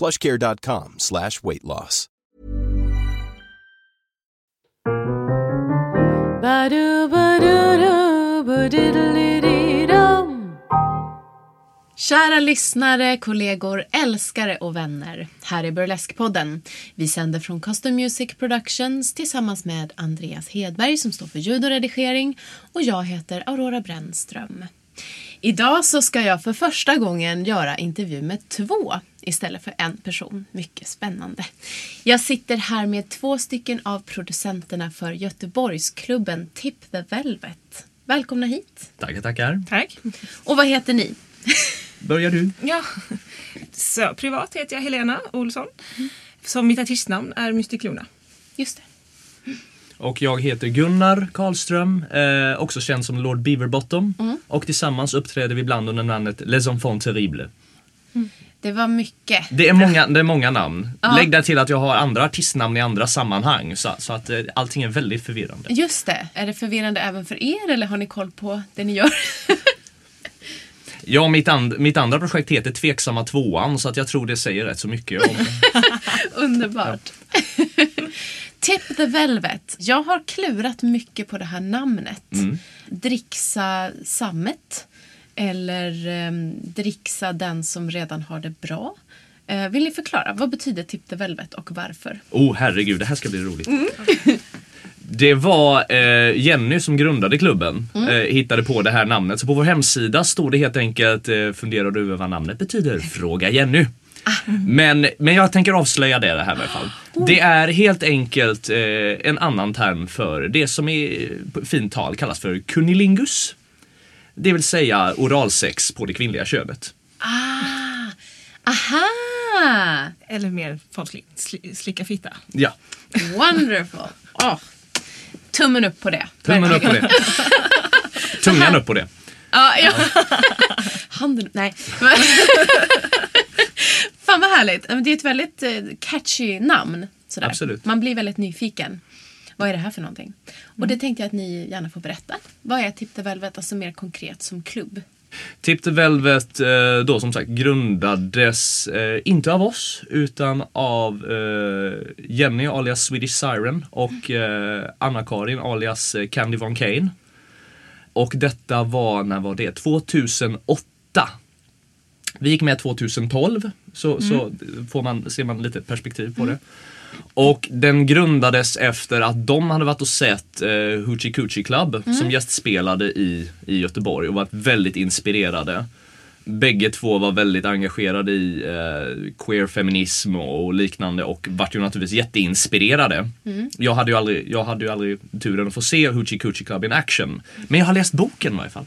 plushcare.com slash weight loss. Kära lyssnare, kollegor, älskare och vänner. Här är Burleskpodden. Vi sänder från Custom Music Productions tillsammans med Andreas Hedberg som står för ljud och redigering och jag heter Aurora Brännström. Idag så ska jag för första gången göra intervju med två istället för en person. Mycket spännande. Jag sitter här med två stycken av producenterna för Göteborgsklubben Tip the Velvet. Välkomna hit. Tackar, tackar. Tack. Och vad heter ni? Börjar du? Ja. Så, privat heter jag Helena Olsson. Som mitt artistnamn är Mystic Luna. Just det. Och jag heter Gunnar Karlström, eh, också känd som Lord Beaverbottom. Och tillsammans uppträder vi ibland under namnet Les Enfants Terribles. Det var mycket. Det är många, det är många namn. Ja. Lägg där till att jag har andra artistnamn i andra sammanhang. Så, så att eh, allting är väldigt förvirrande. Just det. Är det förvirrande även för er eller har ni koll på det ni gör? Ja, mitt, and, mitt andra projekt heter Tveksamma tvåan så att jag tror det säger rätt så mycket om... Underbart. Tip the Velvet. Jag har klurat mycket på det här namnet. Dricksa sammet. Eller um, dricksa den som redan har det bra. Eh, vill ni förklara? Vad betyder Tip the Velvet och varför? Oh herregud, det här ska bli roligt. Det var eh, Jenny som grundade klubben, eh, hittade på det här namnet. Så på vår hemsida står det helt enkelt, eh, funderar du över vad namnet betyder? Fråga Jenny. Men, men jag tänker avslöja det, det här i alla fall. Det är helt enkelt eh, en annan term för det som i på fint tal kallas för kunilingus. Det vill säga oralsex på det kvinnliga könet. Ah! Aha! Eller mer folkligt, sli, slicka fitta. Ja, Wonderful! Åh. Tummen upp på det. tummen upp på det. Tungan upp på det. Ja, ja. Handen Nej. Fan vad härligt. Det är ett väldigt eh, catchy namn. Sådär. Absolut. Man blir väldigt nyfiken. Vad är det här för någonting? Och det tänkte jag att ni gärna får berätta. Vad är Tip the Velvet, alltså mer konkret som klubb? Tip the Velvet eh, då som sagt grundades eh, inte av oss utan av eh, Jenny alias Swedish Siren och Anna-Karin alias Candy Von Kane. Och detta var, när var det? 2008. Vi gick med 2012 så, så får man, ser man lite perspektiv på det. Och den grundades efter att de hade varit och sett eh, Hoochie Coochie Club som gästspelade i, i Göteborg och varit väldigt inspirerade. Bägge två var väldigt engagerade i eh, queer-feminism och liknande och vart ju naturligtvis jätteinspirerade. Jag, hade ju aldrig, jag hade ju aldrig turen att få se Hoochie Coochie Club in action. Men jag har läst boken i varje fall.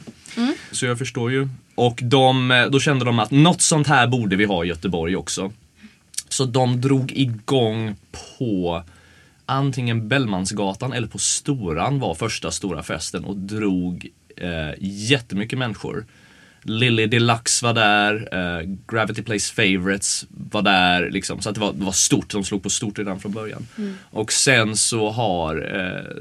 Så jag förstår ju. Och de, eh, då kände de att något sånt här borde vi ha i Göteborg också. Så de drog igång på antingen Bellmansgatan eller på Storan var första stora festen och drog eh, jättemycket människor. Lily Deluxe var där, eh, Gravity Place Favorites var där. Liksom, så att det, var, det var stort, de slog på stort redan från början. Och sen så har, eh,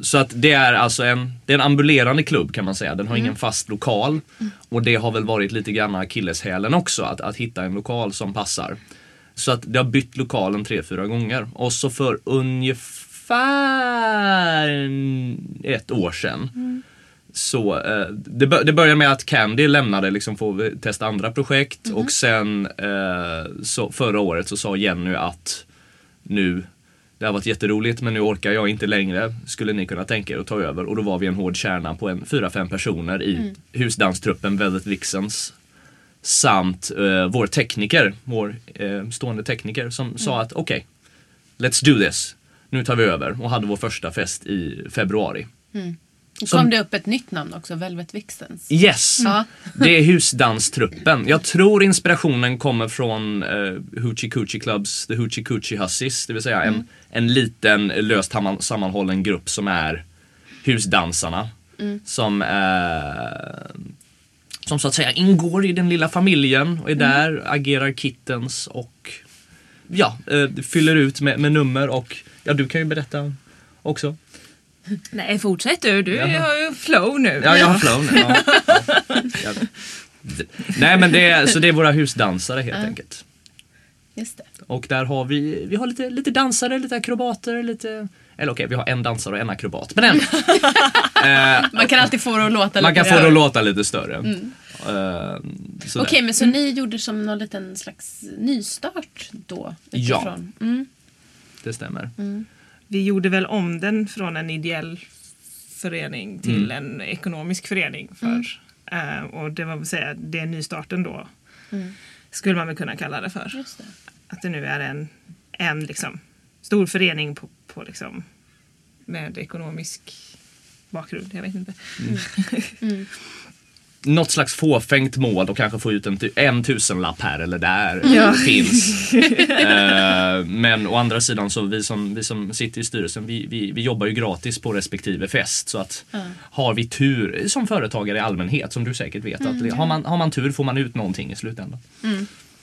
så att det är alltså en, det är en ambulerande klubb kan man säga. Den har ingen fast lokal. Och det har väl varit lite grann akilleshälen också, att, att hitta en lokal som passar. Så att det har bytt lokalen tre, fyra gånger. Och så för ungefär ett år sedan så eh, det, bör, det började med att Candy lämnade liksom för att testa andra projekt och sen eh, så förra året så sa Jenny att nu det har varit jätteroligt men nu orkar jag inte längre. Skulle ni kunna tänka er att ta över? Och då var vi en hård kärna på en fyra fem personer i husdanstruppen Velvet Vixens. Samt eh, vår tekniker, vår eh, stående tekniker som sa att okej, let's do this. Nu tar vi över och hade vår första fest i februari. Som- kom det upp ett nytt namn också, Velvet Vixens. Yes! Ja. Det är husdanstruppen. Jag tror inspirationen kommer från uh, Hoochie Coochie Clubs The Hoochie Coochie Hussies. Det vill säga en, en liten löst sammanhållen grupp som är husdansarna. Som, eh, som så att säga ingår i den lilla familjen och är där, agerar kittens och ja, eh, fyller ut med, med nummer och ja, du kan ju berätta också. Nej, fortsätt du. Du Jaha. har ju flow nu. Ja, jag har flow nu. Ja. Ja. Nej men det är, så det är våra husdansare helt enkelt. Just det. Och där har vi, vi har lite, lite dansare, lite akrobater, lite... Eller okej, vi har en dansare och en akrobat. Men ändå. Eh, Man kan alltid få det att låta man kan lite få det att låta lite större. Eh, sådär. Okej, men så ni gjorde som någon liten slags nystart då? Ja. utifrån? Mm. Det stämmer. Vi gjorde väl om den från en ideell förening till Mm. en ekonomisk förening. För, eh, och det var väl säga, det är nystarten då. Skulle man väl kunna kalla det för. Just det. Att det nu är en, en liksom, stor förening på, på liksom, med ekonomisk bakgrund. Jag vet inte. Något slags fåfängt mål och kanske få ut en, en tusenlapp här eller där Ja. finns. Eh, men å andra sidan så vi som, vi som sitter i styrelsen vi, vi, vi jobbar ju gratis på respektive fest. Så att har vi tur, som företagare i allmänhet som du säkert vet, att har, man, har man tur får man ut någonting i slutändan.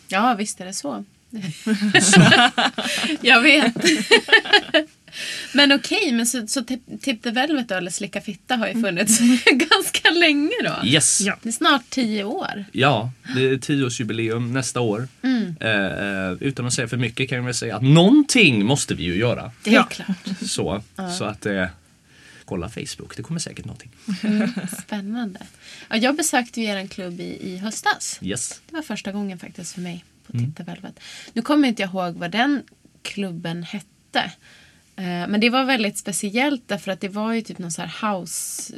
Ja, visst är det så. Jag vet. men okej, men så, så Tip Tip the Velvet då, eller Slicka Fitta har ju funnits ganska länge då. Yes! Ja. Det är snart tio år. Ja, det är tioårsjubileum nästa år. Eh, eh, utan att säga för mycket kan jag väl säga att någonting måste vi ju göra. Det är Ja. klart. Så, så att eh, kolla Facebook, det kommer säkert någonting. Spännande. Ja, jag besökte ju er klubb i, i höstas. Yes. Det var första gången faktiskt för mig Mm. Tip the Velvet. Nu kommer inte jag ihåg vad den klubben hette. Eh, Men det var väldigt speciellt därför att det var ju typ någon så här house,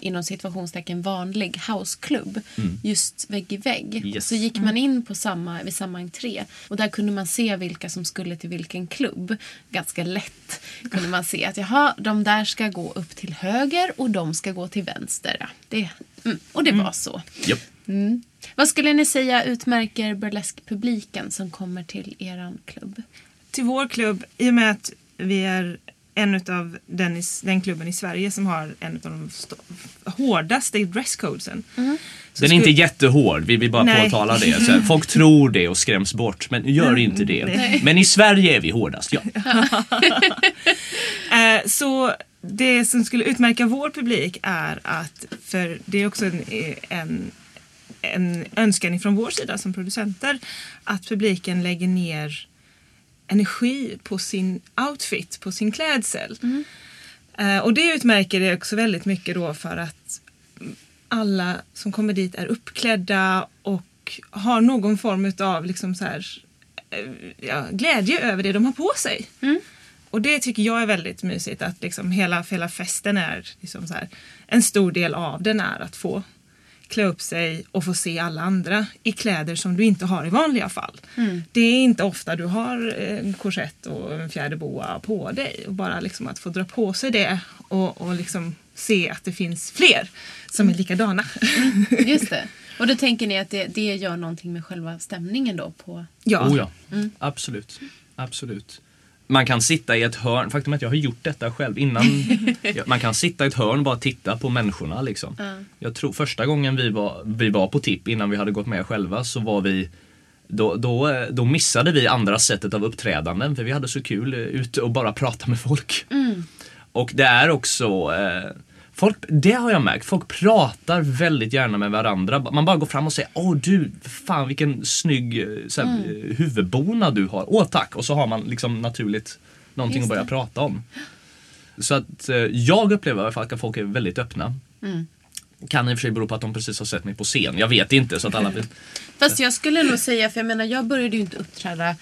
inom situationstecken vanlig houseklubb. Just vägg i vägg. Mm. Yes. Så gick man in på samma, vid samma entré och där kunde man se vilka som skulle till vilken klubb. Ganska lätt kunde man se att jaha, de där ska gå upp till höger och de ska gå till vänster. Det, mm, och det var så. Japp. Mm. Vad skulle ni säga utmärker burleskpubliken som kommer till eran klubb? till vår klubb, i och med att vi är en av den, i- den klubben i Sverige som har en av de st- hårdaste dresscodesen. Så Den är inte jättehård, vi vill bara Nej. påtala det. Så här, folk tror det och skräms bort, men gör inte det. Nej. Men i Sverige är vi hårdast, ja. Eh, så det som skulle utmärka vår publik är att, för det är också en, en, en önskan från vår sida som producenter, att publiken lägger ner energi på sin outfit, på sin klädsel. Eh, och det utmärker det också väldigt mycket då för att alla som kommer dit är uppklädda och har någon form av liksom så här, eh, ja, glädje över det de har på sig. Och det tycker jag är väldigt mysigt att liksom hela, hela festen är liksom så här, en stor del av den är att få klä upp sig och få se alla andra i kläder som du inte har i vanliga fall. Det är inte ofta du har en korsett och en fjäderboa på dig och bara liksom att få dra på sig det och, och liksom se att det finns fler som är likadana. Just det. Och då tänker ni att det, det gör någonting med själva stämningen då? på... ja. Oh ja, absolut. Absolut. Man kan sitta i ett hörn, faktum är att jag har gjort detta själv innan. Man kan sitta i ett hörn och bara titta på människorna liksom. Jag tror första gången vi var, vi var på tipp innan vi hade gått med själva så var vi då, då, då missade vi andra sättet av uppträdanden för vi hade så kul eh, ute och bara prata med folk. Och det är också eh, Folk, det har jag märkt, folk pratar väldigt gärna med varandra. Man bara går fram och säger Åh du, fan vilken snygg eh, så här, eh, huvudbonad du har. Åh tack! Och så har man liksom naturligt någonting att börja prata om. Så att eh, jag upplever i alla fall att folk är väldigt öppna. Kan i och för sig bero på att de precis har sett mig på scen. Jag vet inte så att alla. Fast jag skulle nog säga, för jag menar jag började ju inte uppträda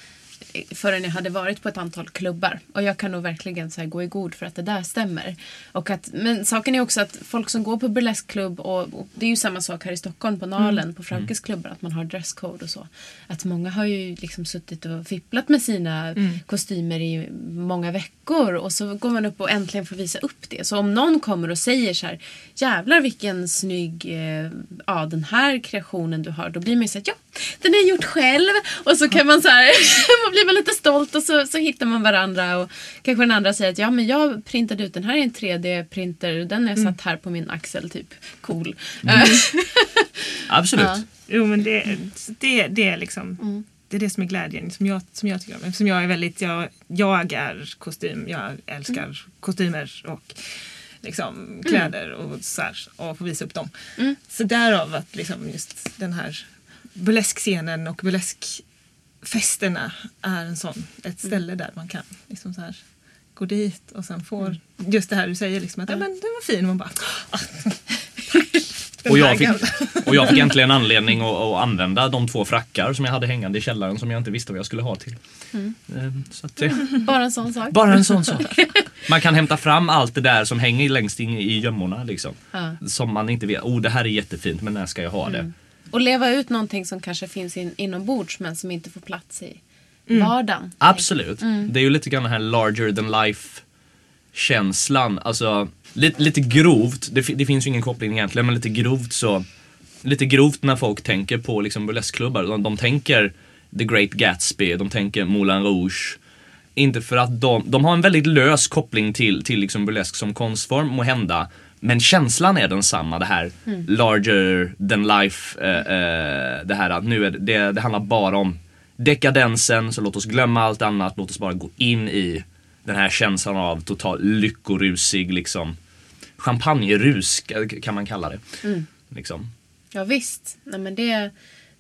förrän jag hade varit på ett antal klubbar. Och jag kan nog verkligen så gå i god för att det där stämmer. Och att, men saken är också att folk som går på burleskklubb och, och det är ju samma sak här i Stockholm på Nalen på Fraukes klubbar att man har dresscode och så. Att många har ju liksom suttit och fipplat med sina kostymer i många veckor och så går man upp och äntligen får visa upp det. Så om någon kommer och säger så här jävlar vilken snygg, eh, ja den här kreationen du har. Då blir man ju så här, ja den är gjort själv. Och så kan man så här, man blir man lite stolt och så, så hittar man varandra. Och kanske den andra säger att ja men jag printade ut den här i en 3D-printer. Den är satt här på min axel typ. Cool. Absolut. Ja. Jo men det, det, det är liksom Det är det som är glädjen som jag, som jag tycker om. Eftersom jag är väldigt, jag, jag är kostym, jag älskar kostymer och liksom kläder och så här, och få visa upp dem. Så därav att liksom just den här burleskscenen och burleskfesterna är en sån, ett ställe där man kan liksom så här, gå dit och sen får just det här du säger liksom att ja, men den var fin och man bara ah, Och jag, fick, och jag fick äntligen anledning att, att använda de två frackar som jag hade hängande i källaren som jag inte visste vad jag skulle ha till. Eh, Så att det, Bara en sån sak. bara en sån sak. Man kan hämta fram allt det där som hänger längst in i gömmorna. Liksom. Ja. Som man inte vet, oh det här är jättefint men när ska jag ha det? Och leva ut någonting som kanske finns in, inombords men som inte får plats i vardagen. Absolut. Det är ju lite grann den här larger than life känslan. Alltså lite, lite grovt, det, det finns ju ingen koppling egentligen men lite grovt så Lite grovt när folk tänker på liksom burleskklubbar. De, de tänker The Great Gatsby, de tänker Moulin Rouge. Inte för att de, de har en väldigt lös koppling till, till liksom burlesk som konstform må hända. Men känslan är densamma, det här larger than life. Eh, eh, det här att nu är det, det, det handlar bara om dekadensen, så låt oss glömma allt annat. Låt oss bara gå in i den här känslan av total lyckorusig liksom champagnerus kan man kalla det. Liksom. Ja, visst. Nej, men det,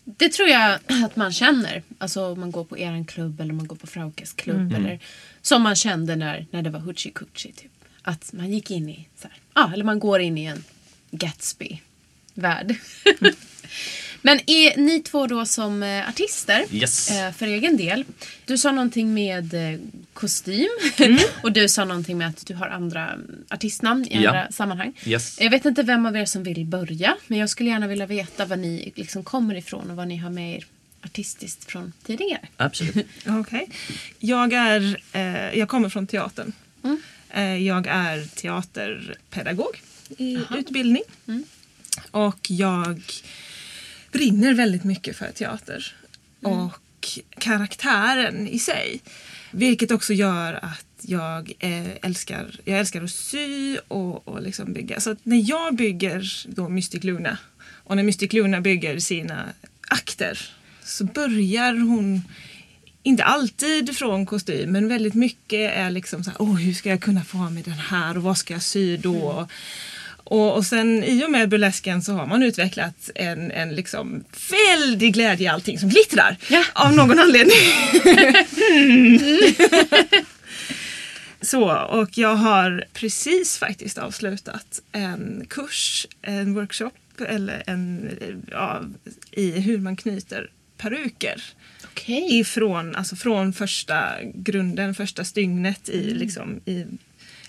det tror jag att man känner. Alltså om man går på eran klubb eller man går på Fraukes klubb. Eller som man kände när, när det var Hoochie Coochie. Typ. Att man gick in i, så här, ah, eller man går in i en Gatsby-värld. Men är ni två då som eh, artister Yes. eh, för egen del? Du sa någonting med eh, kostym och du sa någonting med att du har andra mm, artistnamn i Ja. andra sammanhang. Yes. Jag vet inte vem av er som vill börja men jag skulle gärna vilja veta var ni liksom kommer ifrån och vad ni har med er artistiskt från tidigare. Absolut. Okej. Jag, är, eh, jag kommer från teatern. Mm. Eh, jag är teaterpedagog i utbildning. Och jag brinner väldigt mycket för teater. Och karaktären i sig. Vilket också gör att jag eh, älskar, jag älskar att sy och, och liksom bygga. Så när jag bygger då Mystic Luna och när Mystic Luna bygger sina akter så börjar hon inte alltid från kostym men väldigt mycket är liksom så här, åh hur ska jag kunna få ha med den här och vad ska jag sy då? Och, och sen i och med burlesken så har man utvecklat en, en liksom väldig glädje i allting som glittrar. Ja. Av någon anledning. Så, och jag har precis faktiskt avslutat en kurs, en workshop eller en, ja, i hur man knyter peruker. Okej. Ifrån, alltså från första grunden, första stygnet i, liksom, i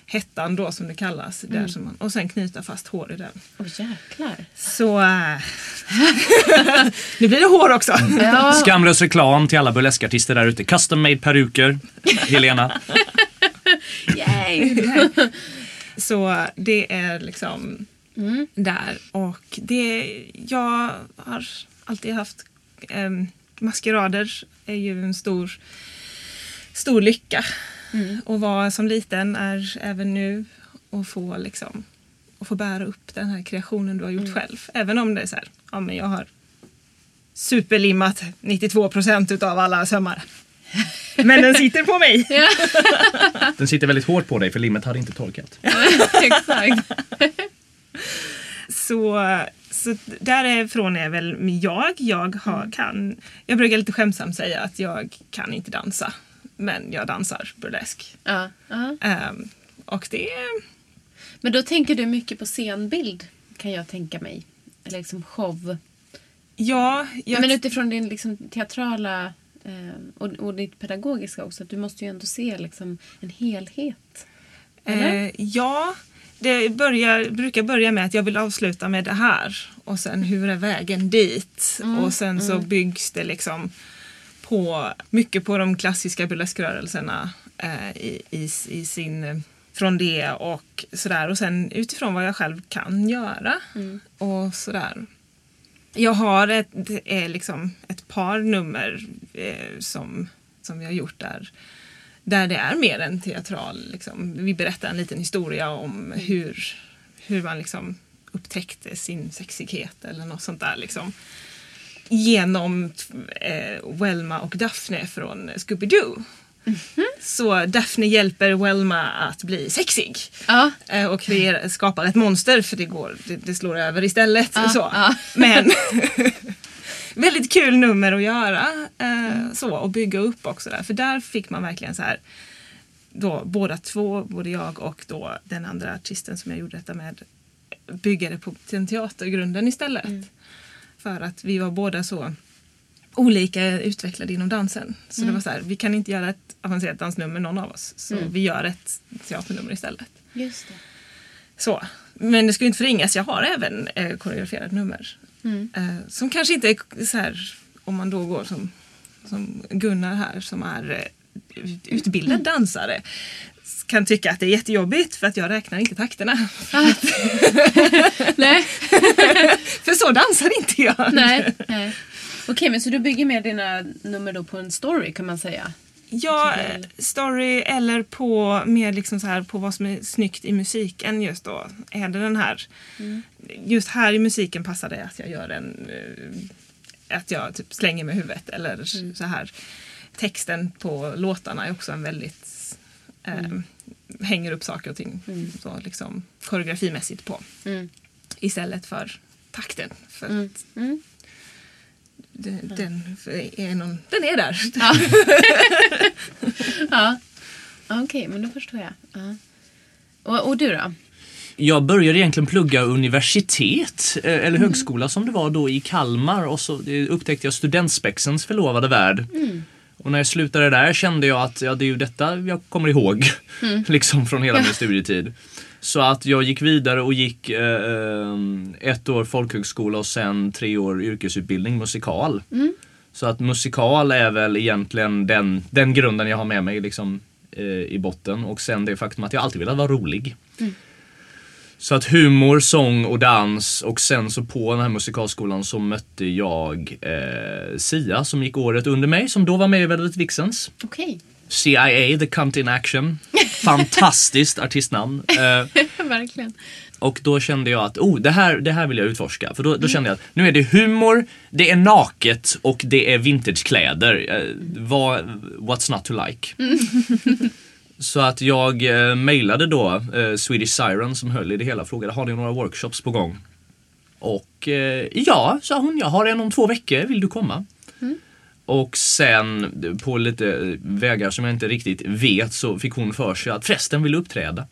hettan då som det kallas. Där som man, och sen knyta fast hår i den. Åh jäklar. Så äh, nu blir det hår också. Ja. Skamlös reklam till alla burleskartister där ute. Custom made peruker. Helena. Yay. Så det är liksom där. Och det, jag har alltid haft maskerader är ju en stor, stor lycka. Och vara som liten är även nu och få liksom och få bära upp den här kreationen du har gjort själv. Även om det är så här, ja men jag har superlimmat 92 procent utav alla sömmar. Men den sitter på mig. Den sitter väldigt hårt på dig för limmet hade inte torkat. Exakt. Så, så därifrån är väl jag. Jag har, kan, jag brukar lite skämtsamt säga att jag kan inte dansa. Men jag dansar burlesk. Ja. Ehm, och det. Men då tänker du mycket på scenbild kan jag tänka mig. Eller liksom show. Ja, jag, Men utifrån din liksom teatrala Eh, och, och ditt pedagogiska också, att du måste ju ändå se liksom en helhet. Eh, ja, det börjar, brukar börja med att jag vill avsluta med det här. Och sen hur är vägen dit? och sen så byggs det liksom på mycket på de klassiska burleskrörelserna eh, i, i, i sin från det och sådär. Och sen utifrån vad jag själv kan göra och sådär. Jag har ett, liksom ett par nummer eh, som, som jag har gjort där där det är mer en teatral, liksom. vi berättar en liten historia om hur, hur man liksom upptäckte sin sexighet eller något sånt där. Liksom. Genom eh, Welma och Daphne från Scooby-Doo. Så Daphne hjälper Welma att bli sexig. Ja. Eh, och skapar ett monster för det, går, det, det slår över istället. Ja, så. ja. Men väldigt kul nummer att göra. Eh, så, och bygga upp också där. För där fick man verkligen så här. Då, båda två, både jag och då den andra artisten som jag gjorde detta med bygga det på den teatergrunden istället. För att vi var båda så olika utvecklade inom dansen. Så det var så här, vi kan inte göra ett avancerat dansnummer någon av oss. Så vi gör ett teaternummer istället. Just det. Så. Men det ska ju inte förringas, jag har även eh, koreograferade nummer. Eh, som kanske inte är så här, om man då går som, som Gunnar här som är eh, ut- utbildad dansare kan tycka att det är jättejobbigt för att jag räknar inte takterna. Nej, För så dansar inte jag. nej. nej. Okej, men så du bygger med dina nummer då på en story kan man säga? Ja, eh, story eller på mer liksom så här på vad som är snyggt i musiken just då. Är det den här, just här i musiken passar det att jag gör en, eh, att jag typ slänger med huvudet eller så här. Texten på låtarna är också en väldigt, eh, hänger upp saker och ting så liksom koreografimässigt på. Mm. Istället för takten. För Mm. att Mm. Den, den, är någon, den är där. Ja. ja. Okej, men då förstår jag. Ja. Och, och du då? Jag började egentligen plugga universitet, eh, eller högskola som det var då i Kalmar och så upptäckte jag studentspexens förlovade värld. Och när jag slutade där kände jag att ja, det är ju detta jag kommer ihåg. liksom från hela min studietid. Så att jag gick vidare och gick eh, eh, ett år folkhögskola och sen tre år yrkesutbildning musikal. Så att musikal är väl egentligen den, den grunden jag har med mig liksom, eh, i botten. Och sen det faktum att jag alltid velat vara rolig. Så att humor, sång och dans och sen så på den här musikalskolan så mötte jag eh, Sia som gick året under mig som då var med i Velvet Vixens. Okej. CIA, The Cunt in Action. Fantastiskt artistnamn. Eh, Verkligen. och då kände jag att oh, det, här, det här vill jag utforska. För då, då kände jag att nu är det humor, det är naket och det är vintagekläder. Eh, vad, what's not to like? Så att jag eh, mejlade då eh, Swedish Siren som höll i det hela och frågade har ni några workshops på gång? Och eh, ja, sa hon, jag har en om två veckor, vill du komma? Och sen på lite vägar som jag inte riktigt vet så fick hon för sig att förresten vill du uppträda.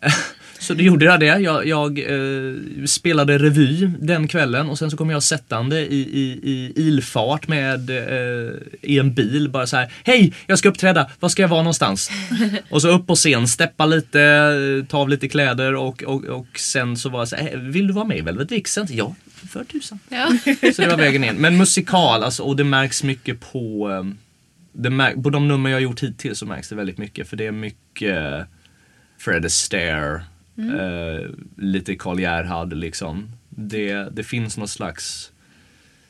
Så då gjorde jag det. Jag, jag eh, spelade revy den kvällen och sen så kom jag sättande i, i, i ilfart med eh, i en bil bara så här. Hej, jag ska uppträda. Var ska jag vara någonstans? och så upp på scen, steppa lite, eh, ta av lite kläder och, och, och sen så var jag så här. "Eh, Vill du vara med i Velvet Vixen? Ja, för tusan. Ja. Så det var vägen in. Men musikal alltså, och det märks mycket på eh, det mär- på de nummer jag har gjort hittills så märks det väldigt mycket för det är mycket Fred Astaire, eh, lite Karl Gerhard liksom. Det, det finns någon slags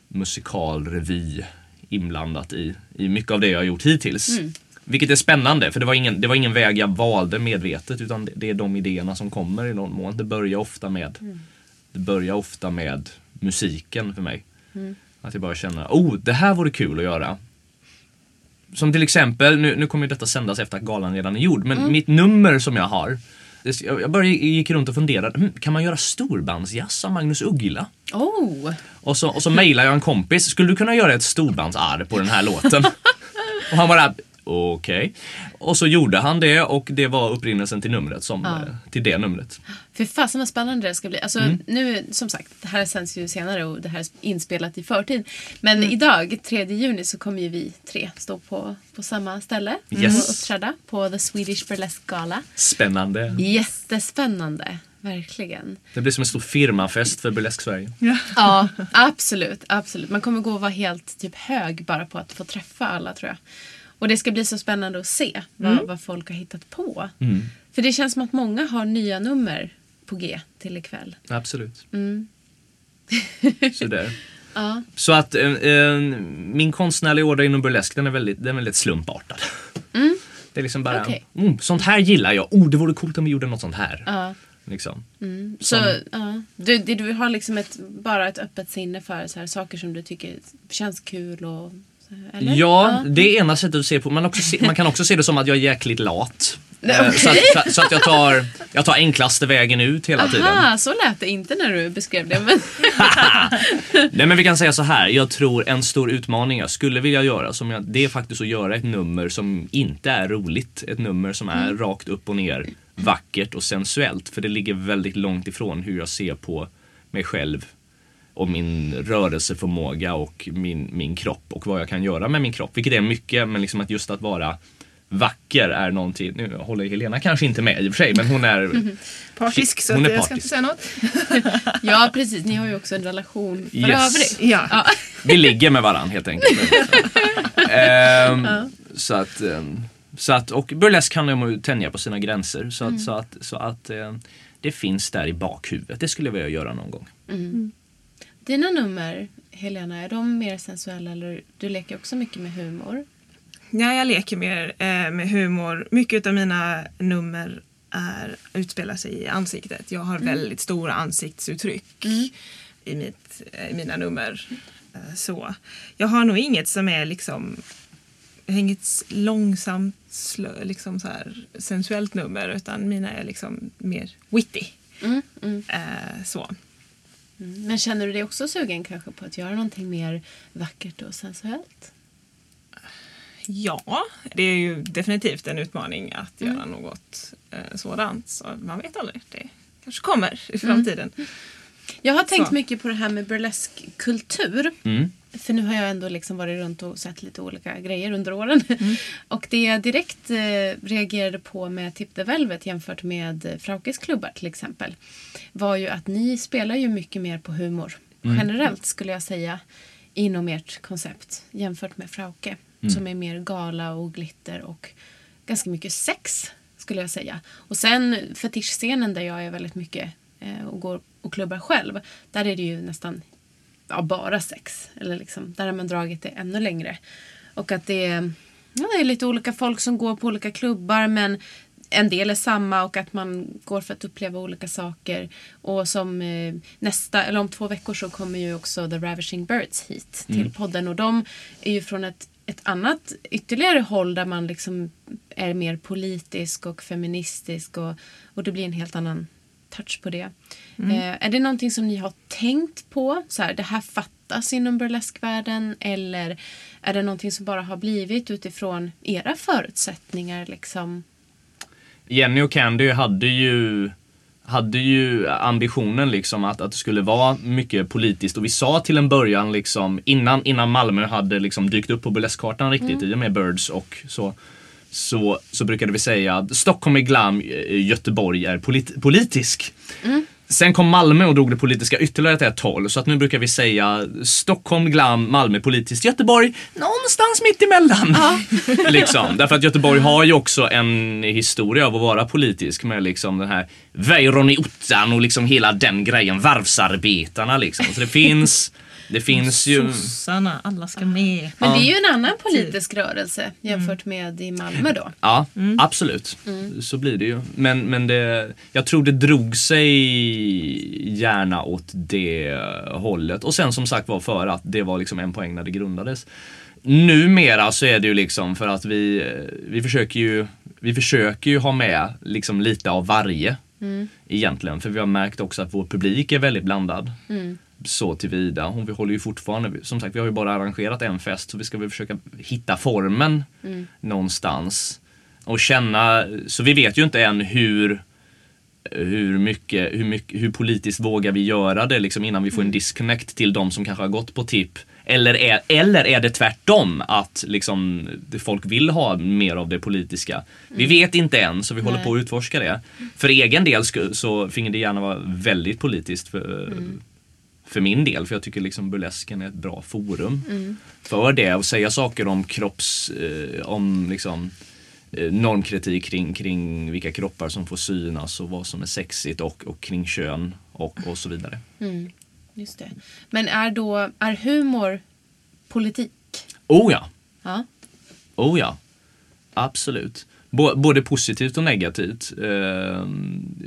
musikalrevy inblandat i, i mycket av det jag har gjort hittills. Vilket är spännande för det var, ingen, det var ingen väg jag valde medvetet utan det, det är de idéerna som kommer i någon mån. Det börjar ofta med, det börjar ofta med musiken för mig. Att jag bara känner, oh det här vore kul att göra. Som till exempel, nu, nu kommer ju detta sändas efter att galan redan är gjord, men mitt nummer som jag har. Jag bara gick runt och funderade, "Hmm, kan man göra storbandsjazz av Magnus Uggla? Oh! Och så, och så mejlade jag en kompis, skulle du kunna göra ett storbandsarr på den här låten? och han bara, okej. Och så gjorde han det och det var upprinnelsen till numret, som, Ja. eh, till det numret. För fasen vad spännande det ska bli. Alltså, Mm. Nu, som sagt, det här sänds ju senare och det här är inspelat i förtid. Men Mm. idag, 3 juni, så kommer ju vi tre stå på, på samma ställe Yes. och uppträda på The Swedish Burlesque Gala. Spännande. Jättespännande, verkligen. Det blir som en stor firmafest för Burlesk Sverige. Ja, absolut, absolut. Man kommer gå och vara helt typ hög bara på att få träffa alla tror jag. Och det ska bli så spännande att se vad, vad folk har hittat på. För det känns som att många har nya nummer på G till ikväll. Absolut. Mm. Sådär. Ja. Så att eh, eh, min konstnärliga order inom burlesk den är väldigt, den är väldigt slumpartad. Det är liksom bara, Okej. mm, sånt här gillar jag. Oh, det vore coolt om vi gjorde något sånt här. Ja. Liksom. Så Som- ja. du, du, du har liksom ett, bara ett öppet sinne för så här, saker som du tycker känns kul och... Eller? Ja, det är ena sättet att se på. Man, också se, man kan också se det som att jag är jäkligt lat. Eh, Så, att, så, att jag tar, jag tar enklaste vägen ut hela tiden. Aha, så lät det inte när du beskrev det. Men... Nej men vi kan säga så här. Jag tror en stor utmaning jag skulle vilja göra, som jag, det är faktiskt att göra ett nummer som inte är roligt. Ett nummer som är rakt upp och ner, vackert och sensuellt. För det ligger väldigt långt ifrån hur jag ser på mig själv och min rörelseförmåga och min, min kropp och vad jag kan göra med min kropp. Vilket är mycket, men liksom att just att vara vacker är någonting, nu håller Helena kanske inte med i och för sig, men hon är Partisk så Hon är jag ska inte säga något. ja, precis. Ni har ju också en relation för Yes. övrigt. Ja. Ja. Vi ligger med varandra helt enkelt. Ehm, Så att, ehm, så att, och burlesk handlar om att tänja på sina gränser. Så att, så att, så att ehm, det finns där i bakhuvudet. Det skulle jag vilja göra någon gång. Dina nummer, Helena, är de mer sensuella eller du leker också mycket med humor? Ja, jag leker mer eh, med humor. Mycket av mina nummer är, utspelar sig i ansiktet. Jag har väldigt stora ansiktsuttryck i, mitt, eh, i mina nummer. Eh, så. Jag har nog inget som är liksom inget långsamt, slö, liksom så här, sensuellt nummer utan mina är liksom mer witty. Mm, mm. Eh, så. Mm. Men känner du dig också sugen kanske på att göra någonting mer vackert och sensuellt? Ja, det är ju definitivt en utmaning att göra något eh, sådant. Så man vet aldrig. Det kanske kommer i framtiden. Jag har tänkt Så. mycket på det här med burleskkultur. Mm. För nu har jag ändå liksom varit runt och sett lite olika grejer under åren. Och det jag direkt eh, reagerade på med Tip the Velvet jämfört med eh, Fraukes klubbar till exempel. Var ju att ni spelar ju mycket mer på humor. Generellt skulle jag säga. Inom ert koncept jämfört med Frauke. Som är mer gala och glitter och ganska mycket sex skulle jag säga. Och sen fetischscenen där jag är väldigt mycket eh, och går och klubbar själv. Där är det ju nästan ja, bara sex. Eller liksom, där har man dragit det ännu längre. Och att det är, ja, det är lite olika folk som går på olika klubbar men en del är samma och att man går för att uppleva olika saker. Och som eh, nästa, eller om två veckor så kommer ju också The Ravishing Birds hit till podden. Och de är ju från ett, ett annat ytterligare håll där man liksom är mer politisk och feministisk och, och det blir en helt annan touch på det. Eh, är det någonting som ni har tänkt på? Så här, det här fattas inom burleskvärlden eller är det någonting som bara har blivit utifrån era förutsättningar? Liksom? Jenny och Candy hade ju hade ju ambitionen liksom att, att det skulle vara mycket politiskt och vi sa till en början liksom innan, innan Malmö hade liksom dykt upp på burleskkartan riktigt i och med Birds och så så, så brukade vi säga att Stockholm är glam, eh, Göteborg är polit, politisk. Sen kom Malmö och drog det politiska ytterligare till ett håll. Så att nu brukar vi säga Stockholm, glam, Malmö politiskt, Göteborg någonstans mitt emellan. liksom. Därför att Göteborg har ju också en historia av att vara politisk med liksom den här Weiron i ottan och liksom hela den grejen, varvsarbetarna liksom. Så det finns, det finns ju... Sossarna, alla ska med. Men det är ju en annan politisk rörelse jämfört med i Malmö då. Ja, absolut. Så blir det ju. Men, men det, jag tror det drog sig gärna åt det hållet. Och sen som sagt var för att det var liksom en poäng när det grundades. Numera så är det ju liksom för att vi, vi försöker ju vi försöker ju ha med liksom lite av varje egentligen. För vi har märkt också att vår publik är väldigt blandad. Så tillvida. Hon vi håller ju fortfarande, som sagt vi har ju bara arrangerat en fest så vi ska väl försöka hitta formen någonstans. Och känna, så vi vet ju inte än hur hur mycket, hur mycket, hur politiskt vågar vi göra det liksom innan vi får en disconnect till de som kanske har gått på tipp. Eller är, eller är det tvärtom att liksom folk vill ha mer av det politiska? Vi vet inte än så vi håller på att utforska det. För egen del så finge det gärna vara väldigt politiskt för, för min del. För jag tycker liksom burlesken är ett bra forum för det. Och säga saker om kropps, eh, om liksom eh, normkritik kring, kring vilka kroppar som får synas och vad som är sexigt och, och kring kön och, och så vidare. Just det. Men är då, är humor politik? Oh ja, Ja. oh ja. Absolut. Bå- Både positivt och negativt. Eh,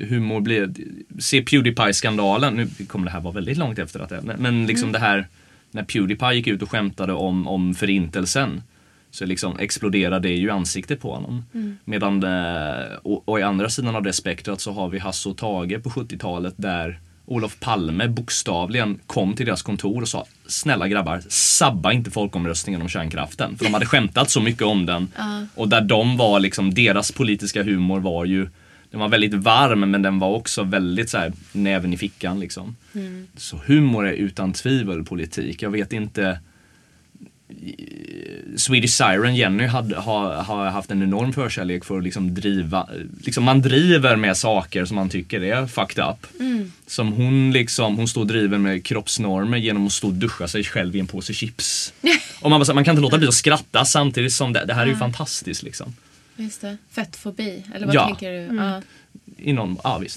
humor blir... Se Pewdiepie-skandalen. Nu kommer det här vara väldigt långt efter att det... Men liksom det här när Pewdiepie gick ut och skämtade om, om förintelsen. Så liksom exploderade det ju ansiktet på honom. Medan, eh, och, och i andra sidan av det spektrat så har vi Hasse och Tage på 70-talet där Olof Palme bokstavligen kom till deras kontor och sa Snälla grabbar, sabba inte folkomröstningen om kärnkraften. För de hade skämtat så mycket om den. Och där de var liksom, deras politiska humor var ju den var väldigt varm men den var också väldigt så här näven i fickan liksom. Så humor är utan tvivel politik. Jag vet inte Swedish Siren, Jenny, hade, har, har haft en enorm förkärlek för att liksom driva, liksom man driver med saker som man tycker är fucked up. Som hon liksom, hon står och driver med kroppsnormer genom att stå och duscha sig själv i en påse chips. och man, bara man kan inte låta bli att skratta samtidigt som det, det här är ju fantastiskt liksom. Just det. Fettfobi, eller vad Ja. tänker du? Ja. I någon, ja visst.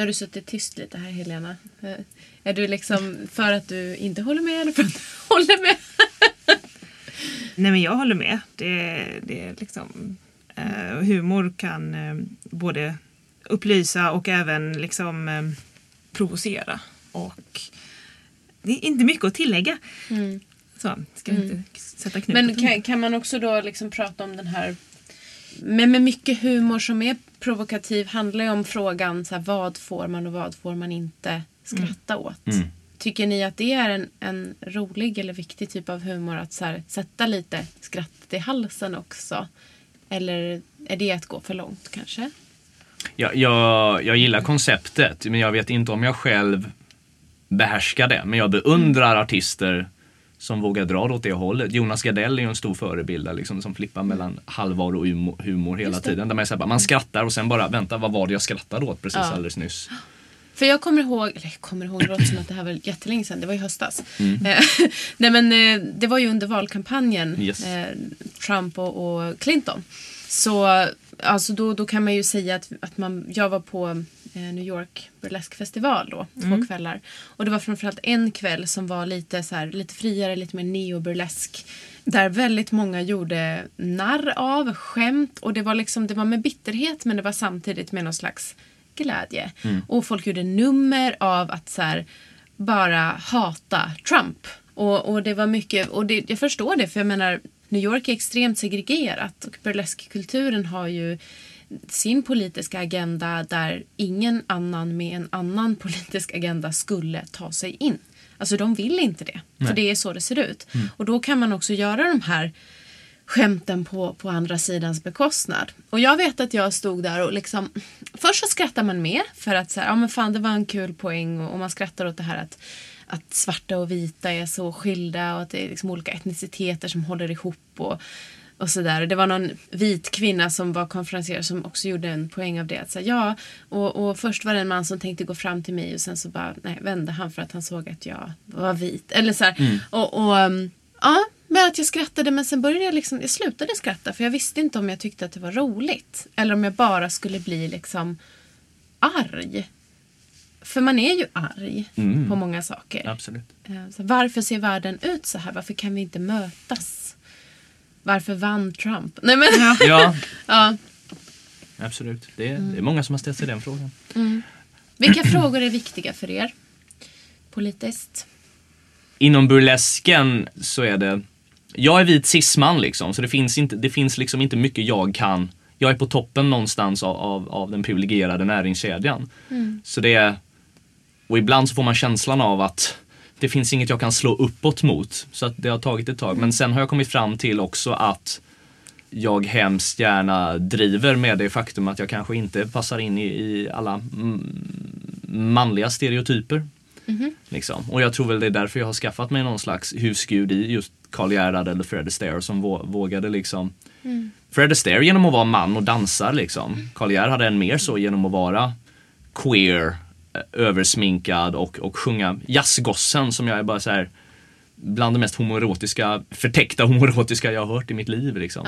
Nu har du suttit tyst lite här Helena. Eh, Är du liksom för att du inte håller med eller för att du håller med? Nej men jag håller med. Det, det är liksom, eh, humor kan eh, både upplysa och även liksom eh, provocera. Och det är inte mycket att tillägga. Så, ska jag inte sätta knut Men kan, kan man också då liksom prata om den här... Men med mycket humor som är provokativ handlar ju om frågan så här, vad får man och vad får man inte skratta åt. Tycker ni att det är en, en rolig eller viktig typ av humor att så här, sätta lite skratt i halsen också? Eller är det att gå för långt kanske? Jag, jag, jag gillar konceptet, men jag vet inte om jag själv behärskar det. Men jag beundrar artister som vågar dra det åt det hållet. Jonas Gardell är ju en stor förebild liksom, som flippar mellan allvar och humor, hela tiden. Där man, är här, man skrattar och sen bara, vänta vad var det jag skrattade åt precis Ja. alldeles nyss? För jag kommer ihåg, eller jag kommer ihåg, det låter som att det här var jättelänge sedan, det var i höstas. Mm. Eh, Nej men eh, det var ju under valkampanjen, Yes. eh, Trump och, och Clinton. Så alltså då, då kan man ju säga att, att man, jag var på New York Burlesque festival då, två kvällar. Och det var framförallt en kväll som var lite, så här, lite friare, lite mer neo-burlesk. Där väldigt många gjorde narr av, skämt och det var liksom, det var med bitterhet men det var samtidigt med någon slags glädje. Och folk gjorde nummer av att så här, bara hata Trump. Och, och det var mycket, och det, jag förstår det för jag menar New York är extremt segregerat och burleskkulturen har ju sin politiska agenda där ingen annan med en annan politisk agenda skulle ta sig in. Alltså de vill inte det. För det är så det ser ut. Och då kan man också göra de här skämten på, på andra sidans bekostnad. Och jag vet att jag stod där och liksom Först så skrattar man med för att så här, ja men fan det var en kul poäng och, och man skrattar åt det här att att svarta och vita är så skilda och att det är liksom olika etniciteter som håller ihop och, och sådär. Det var någon vit kvinna som var konferenserare som också gjorde en poäng av det. Att säga, ja, och, och först var det en man som tänkte gå fram till mig och sen så bara nej, vände han för att han såg att jag var vit. Eller så här. Och, och um, ja, men att jag skrattade men sen började jag liksom, jag slutade skratta för jag visste inte om jag tyckte att det var roligt. Eller om jag bara skulle bli liksom arg. För man är ju arg på många saker. Absolut. Eh, Så varför ser världen ut så här? Varför kan vi inte mötas? Varför vann Trump? Nej men, Ja, ja. absolut. Det är, det är många som har ställt sig den frågan. Vilka frågor är viktiga för er? Politiskt? Inom burlesken så är det, jag är vit cisman liksom, så det finns, inte, det finns liksom inte mycket jag kan. Jag är på toppen någonstans av, av, av den privilegierade näringskedjan. Så det är, och ibland så får man känslan av att det finns inget jag kan slå uppåt mot. Så att det har tagit ett tag. Men sen har jag kommit fram till också att jag hemskt gärna driver med det faktum att jag kanske inte passar in i, i alla mm, manliga stereotyper. Liksom. Och jag tror väl det är därför jag har skaffat mig någon slags husgud i just Karl Gerhard eller Fred Astaire som vå- vågade liksom Fred Astaire genom att vara man och dansa liksom. Karl Gerhard hade en mer så genom att vara queer, översminkad och, och sjunga jazzgossen som jag är bara så här bland det mest homoerotiska, förtäckta homoerotiska jag har hört i mitt liv liksom.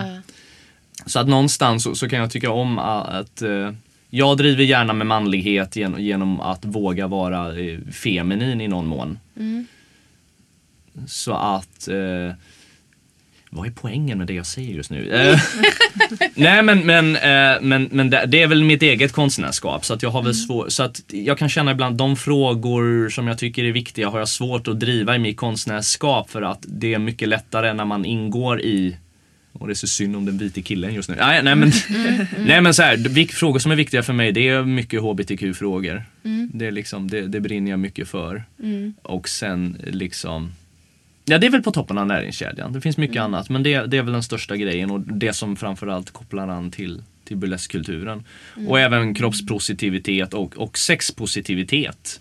Så att någonstans så, så kan jag tycka om att, att eh, jag driver gärna med manlighet genom, genom att våga vara eh, feminin i någon mån. Så att eh, vad är poängen med det jag säger just nu? Eh, nej men, men, eh, men, men det, det är väl mitt eget konstnärskap så att jag har väl svårt, så att jag kan känna ibland de frågor som jag tycker är viktiga har jag svårt att driva i mitt konstnärskap för att det är mycket lättare när man ingår i och det är så synd om den vita killen just nu. Nej, nej men, nej, men så här, frågor som är viktiga för mig det är mycket hbtq-frågor. Det, är liksom, det, det brinner jag mycket för. Och sen liksom Ja det är väl på toppen av näringskedjan. Det finns mycket annat men det, det är väl den största grejen och det som framförallt kopplar an till, till burleskkulturen. Och även kroppspositivitet och, och sexpositivitet.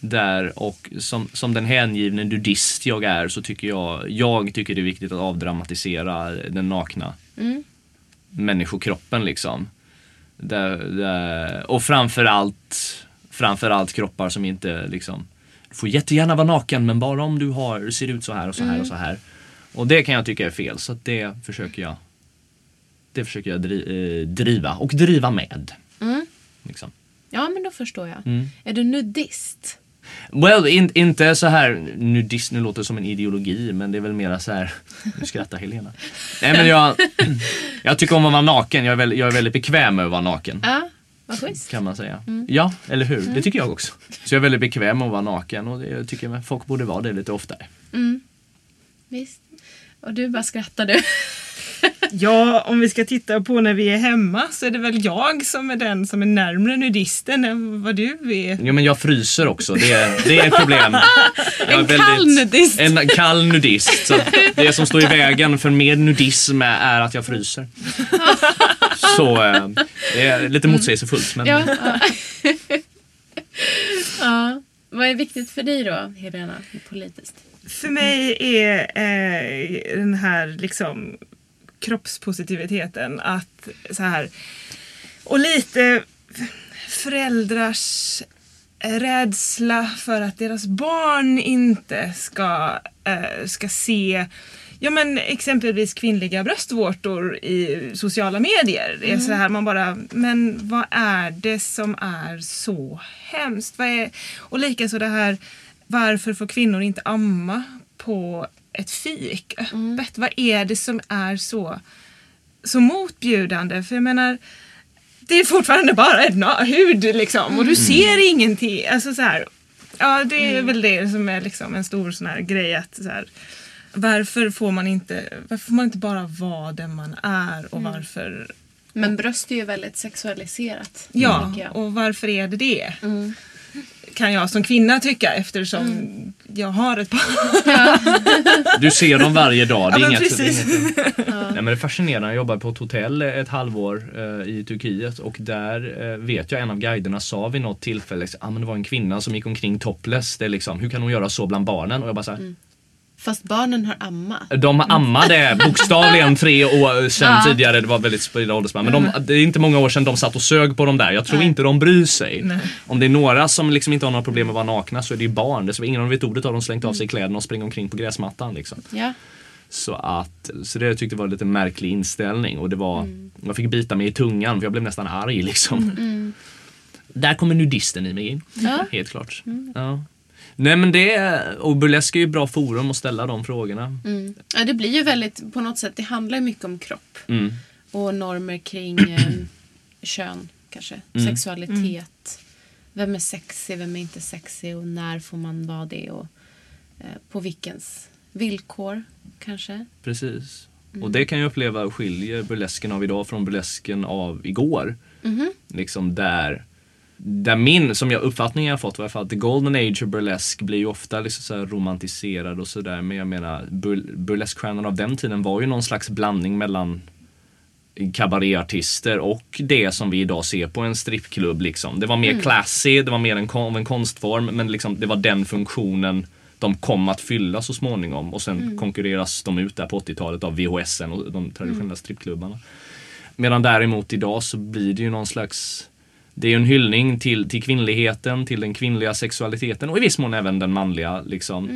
Där och som, som den hängivne nudist jag är så tycker jag, jag tycker det är viktigt att avdramatisera den nakna människokroppen liksom. Där, där, och framförallt, framförallt kroppar som inte liksom får jättegärna vara naken men bara om du har, ser ut så här och så här och så här. Och det kan jag tycka är fel så det försöker jag Det försöker jag dri, eh, driva och driva med. Liksom. Ja, men då förstår jag. Är du nudist? Well, in, inte så här nudist, nu låter det som en ideologi men det är väl mera så här Nu skrattar Helena. Nej men jag Jag tycker om att vara naken, jag är, väldigt, jag är väldigt bekväm med att vara naken. Ja, vad schysst. Kan man säga. Ja, eller hur? Det tycker jag också. Så jag är väldigt bekväm med att vara naken och det, jag tycker att folk borde vara det lite oftare. Visst. Och du bara skrattade. Ja, om vi ska titta på när vi är hemma så är det väl jag som är den som är närmre nudisten än vad du är. Jo men jag fryser också, det är, det är ett problem. Jag är En kall nudist. En kall nudist. Så det som står i vägen för mer nudism är att jag fryser. Så eh, det är lite motsägelsefullt men ja. ja. ja. Vad är viktigt för dig då, Helena, politiskt? För mig är eh, den här liksom kroppspositiviteten att så här och lite föräldrars rädsla för att deras barn inte ska, eh, ska se Ja men exempelvis kvinnliga bröstvårtor i sociala medier. Det är så här man bara, men vad är det som är så hemskt? Vad är, och likaså det här, varför får kvinnor inte amma på ett fik öppet? Vad är det som är så, så motbjudande? För jag menar, det är fortfarande bara en hud liksom och du ser ingenting. Alltså så här, ja det är väl det som är liksom en stor sån här grej att så här, varför får man inte, varför får man inte bara vara den man är och varför Men bröst är ju väldigt sexualiserat. Ja, och varför är det det? Kan jag som kvinna tycka eftersom jag har ett par. Du ser dem varje dag. Det är Ja, men inget, det är precis. inget, Nej, men det är fascinerande. Jag jobbade på ett hotell ett halvår eh, i Turkiet och där eh, vet jag en av guiderna sa vid något tillfälle liksom, ah, men det var en kvinna som gick omkring topless. Det är liksom, hur kan hon göra så bland barnen? Och jag bara så här, Fast barnen har amma. De ammade bokstavligen tre år sedan tidigare. Det var väldigt spridda åldersspann. Men de, det är inte många år sedan de satt och sög på dem där. Jag tror inte de bryr sig. Om det är några som liksom inte har några problem med att vara nakna så är det ju barn. Det är ingen av dem vet ordet har de slängt av sig kläderna och springer omkring på gräsmattan. Liksom. Ja. Så, att, så det tyckte jag var lite märklig inställning. Och det var, Jag fick bita mig i tungan för jag blev nästan arg. Liksom. Där kommer nudisten i mig in. Ja. Helt klart. Ja. Nej men det är, och burlesk är ju ett bra forum att ställa de frågorna. Mm. ja, det blir ju väldigt, på något sätt, det handlar ju mycket om kropp. Mm. Och normer kring eh, kön kanske. Mm. Sexualitet. Vem är sexig, vem är inte sexig och när får man vara det och eh, på vilkens villkor kanske. Precis. Mm. Och det kan jag uppleva skiljer burlesken av idag från burlesken av igår. Mhm. Liksom där, där min, som jag uppfattningen jag fått var i alla fall att the golden age of burlesk blir ju ofta liksom så romantiserad och sådär. Men jag menar bur, burleskstjärnorna av den tiden var ju någon slags blandning mellan kabaréartister och det som vi idag ser på en strippklubb. Liksom. Det var mer classy, det var mer en, kon- en konstform men liksom, det var den funktionen de kom att fylla så småningom och sen konkurreras de ut där på 80-talet av VHSen och de traditionella strippklubbarna. Medan däremot idag så blir det ju någon slags det är en hyllning till, till kvinnligheten, till den kvinnliga sexualiteten och i viss mån även den manliga liksom.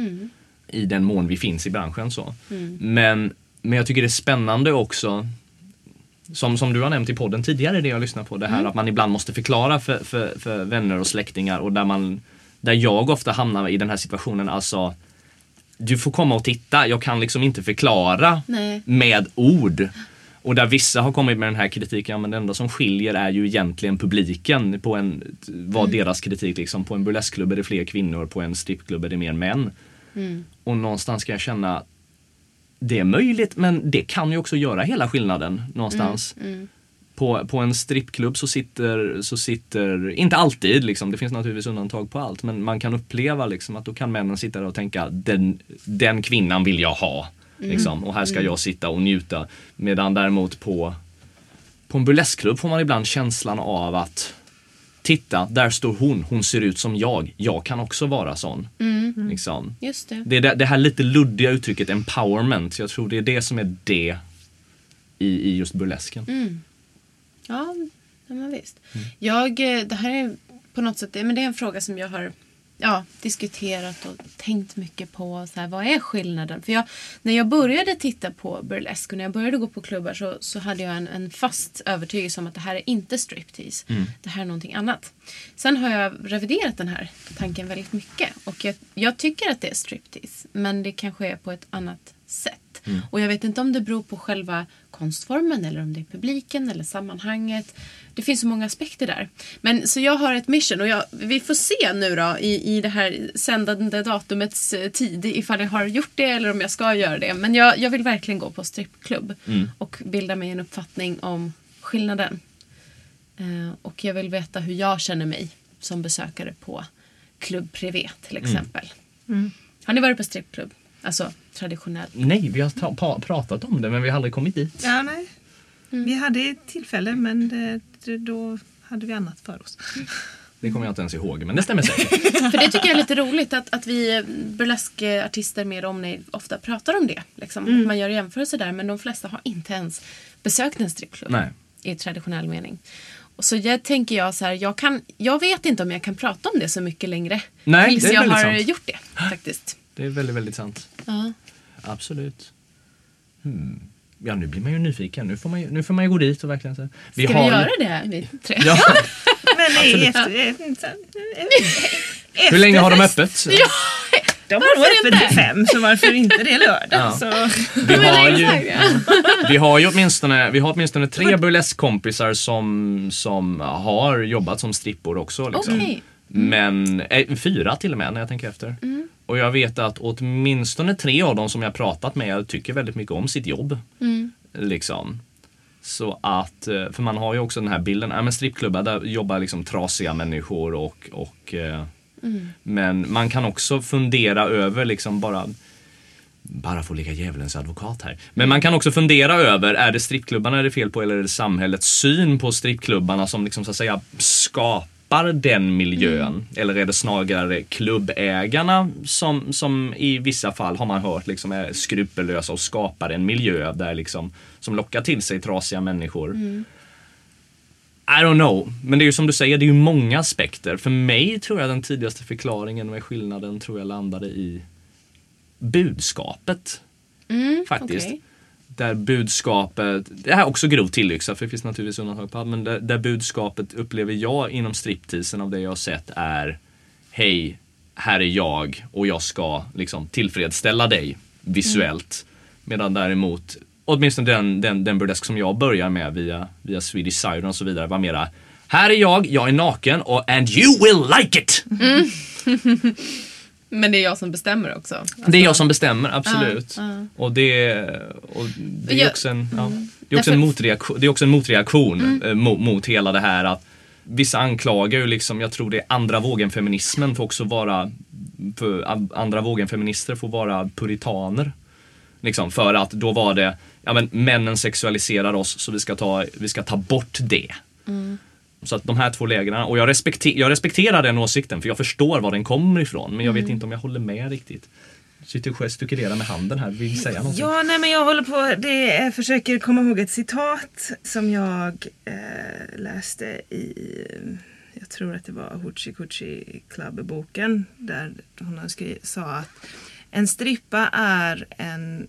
I den mån vi finns i branschen så. Men, men jag tycker det är spännande också som, som du har nämnt i podden tidigare, det jag lyssnat på, det här att man ibland måste förklara för, för, för vänner och släktingar och där man där jag ofta hamnar i den här situationen, alltså du får komma och titta, jag kan liksom inte förklara Nej. med ord. Och där vissa har kommit med den här kritiken, ja men det enda som skiljer är ju egentligen publiken på en, var deras kritik liksom. På en burleskklubb är det fler kvinnor, på en strippklubb är det mer män. Och någonstans ska jag känna, det är möjligt men det kan ju också göra hela skillnaden någonstans. På, på en strippklubb så sitter, så sitter, inte alltid liksom, det finns naturligtvis undantag på allt, men man kan uppleva liksom att då kan männen sitta där och tänka den, den kvinnan vill jag ha. Liksom, och här ska jag sitta och njuta. Medan däremot på, på en burleskklubb får man ibland känslan av att Titta, där står hon, hon ser ut som jag, jag kan också vara sån. Liksom. Just det. Det det, det här lite luddiga uttrycket empowerment, jag tror det är det som är det i, i just burlesken. Ja, ja men visst. Mm. Jag, eh, det här är på något sätt men det är en fråga som jag har ja, diskuterat och tänkt mycket på. Så här, vad är skillnaden? För jag, när jag började titta på burlesk och när jag började gå på klubbar så, så hade jag en, en fast övertygelse om att det här är inte striptease. Det här är någonting annat. Sen har jag reviderat den här tanken väldigt mycket. Och jag, jag tycker att det är striptease. Men det kanske är på ett annat sätt. Och jag vet inte om det beror på själva konstformen eller om det är publiken eller sammanhanget. Det finns så många aspekter där. Men så jag har ett mission och jag, vi får se nu då i, i det här sändande datumets eh, tid ifall jag har gjort det eller om jag ska göra det. Men jag, jag vill verkligen gå på strippklubb och bilda mig en uppfattning om skillnaden. Eh, och jag vill veta hur jag känner mig som besökare på Club Privé till exempel. Har ni varit på strippklubb? Alltså traditionellt. Nej, vi har pratat om det men vi har aldrig kommit dit. Ja, nej. Vi hade ett tillfälle men det, då hade vi annat för oss. Det kommer jag inte ens ihåg men det stämmer säkert. För det tycker jag är lite roligt att, att vi burleskartister med omnejd ofta pratar om det. Liksom. Att man gör jämförelser där men de flesta har inte ens besökt en strippklubb Nej. i traditionell mening. Och så jag tänker jag så här, jag, kan, jag vet inte om jag kan prata om det så mycket längre. Nej, tills det är jag har sant. gjort det faktiskt. Det är väldigt, väldigt sant. Ja. Absolut. Hmm. Ja, nu blir man ju nyfiken. Nu får man ju, nu får man ju gå dit och verkligen så. Vi Ska har vi göra det vi tre? Ja. Men det är efter, Hur länge har de öppet? Ja, De har nog öppet till fem så varför inte det lördag? Ja. Så. Vi har ju, vi har ju åtminstone, vi har åtminstone tre burleskkompisar som, som har jobbat som strippor också. Liksom. Okej. Men eh, fyra till och med när jag tänker efter. Och jag vet att åtminstone tre av dem som jag pratat med tycker väldigt mycket om sitt jobb. Liksom. Så att, eh, för man har ju också den här bilden, ja men strippklubbar där jobbar liksom trasiga människor och, och eh, Men man kan också fundera över liksom bara bara få ligga djävulens advokat här. Men man kan också fundera över, är det strippklubbarna det är fel på eller är det samhällets syn på strippklubbarna som liksom så att säga skapar den miljön? Eller är det snarare klubbägarna som, som i vissa fall har man hört liksom är skrupellösa och skapar en miljö där liksom, som lockar till sig trasiga människor. I don't know. Men det är ju som du säger, det är ju många aspekter. För mig tror jag den tidigaste förklaringen med skillnaden tror jag landade i budskapet. faktiskt. okej. Där budskapet, det här är också grovt tillyxat för det finns naturligtvis undantag på men där, där budskapet upplever jag inom stripteasen av det jag har sett är Hej, här är jag och jag ska liksom tillfredsställa dig visuellt. Medan däremot, åtminstone den, den, den burlesk som jag börjar med via, via Swedish Siren och så vidare var mera Här är jag, jag är naken och and you will like it! Men det är jag som bestämmer också. Det är jag som bestämmer, absolut. Ja, ja. Och det, och det är Jag- också en, ja, det är också en motreaktion, det är också en motreaktion eh, mot, mot hela det här att Vissa anklagar ju liksom, jag tror det är andra vågen feminismen får också vara, andra vågen feminister får vara puritaner. Liksom för att då var det, ja men männen sexualiserar oss så vi ska ta, vi ska ta bort det. Så att de här två lägren, och jag, respekter, jag respekterar den åsikten för jag förstår var den kommer ifrån men jag vet inte om jag håller med riktigt. Sitter och gestikulerar med handen här, vill säga någonting? Ja, nej men jag håller på, det, jag försöker komma ihåg ett citat som jag eh, läste i, jag tror att det var Hoochie Coochie Club-boken där hon skri- sa att en strippa är en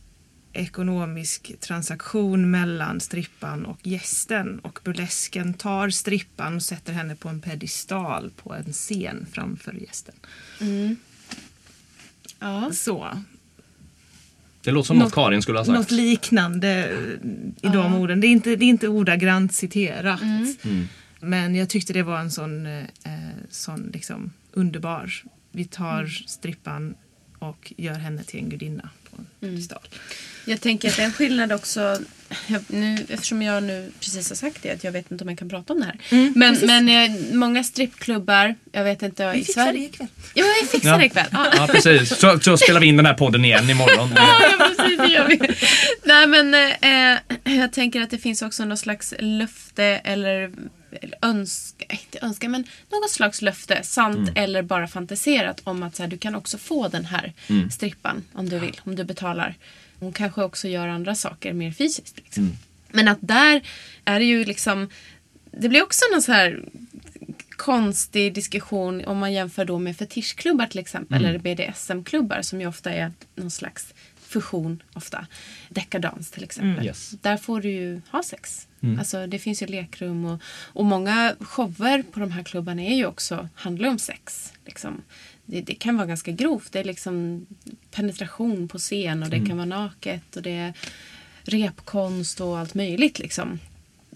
ekonomisk transaktion mellan strippan och gästen och burlesken tar strippan och sätter henne på en pedestal på en scen framför gästen. Ja. Så, Det låter som något, Något- Karin skulle ha sagt. Något liknande eh, i de orden. Det är inte, det är inte ordagrant citerat. Mm. Men jag tyckte det var en sån, eh, sån liksom underbar. Vi tar strippan och gör henne till en gudinna på en pedestal. Jag tänker att en skillnad också, jag, nu, eftersom jag nu precis har sagt det, att jag vet inte om jag kan prata om det här. men men eh, många strippklubbar, jag vet inte Vi i fixar det Sverige. ikväll. Ja, vi fixar Ja. det ikväll. Ja. Ja precis, så, så spelar vi in den här podden igen imorgon. Ja, precis, det gör vi. Nej, men eh, jag tänker att det finns också något slags löfte eller önska, inte önska, men något slags löfte, sant eller bara fantiserat om att så här, du kan också få den här strippan om du vill, om du betalar. Hon kanske också gör andra saker mer fysiskt. Liksom. Men att där är det ju liksom, det blir också någon så här konstig diskussion om man jämför då med fetischklubbar till exempel eller BDSM-klubbar som ju ofta är någon slags fusion ofta. Dekadans till exempel. Yes. Där får du ju ha sex. Alltså det finns ju lekrum och, och många shower på de här klubbarna är ju också, handlar om sex. Liksom. Det, det kan vara ganska grovt. Det är liksom penetration på scen och det kan vara naket och det är repkonst och allt möjligt liksom.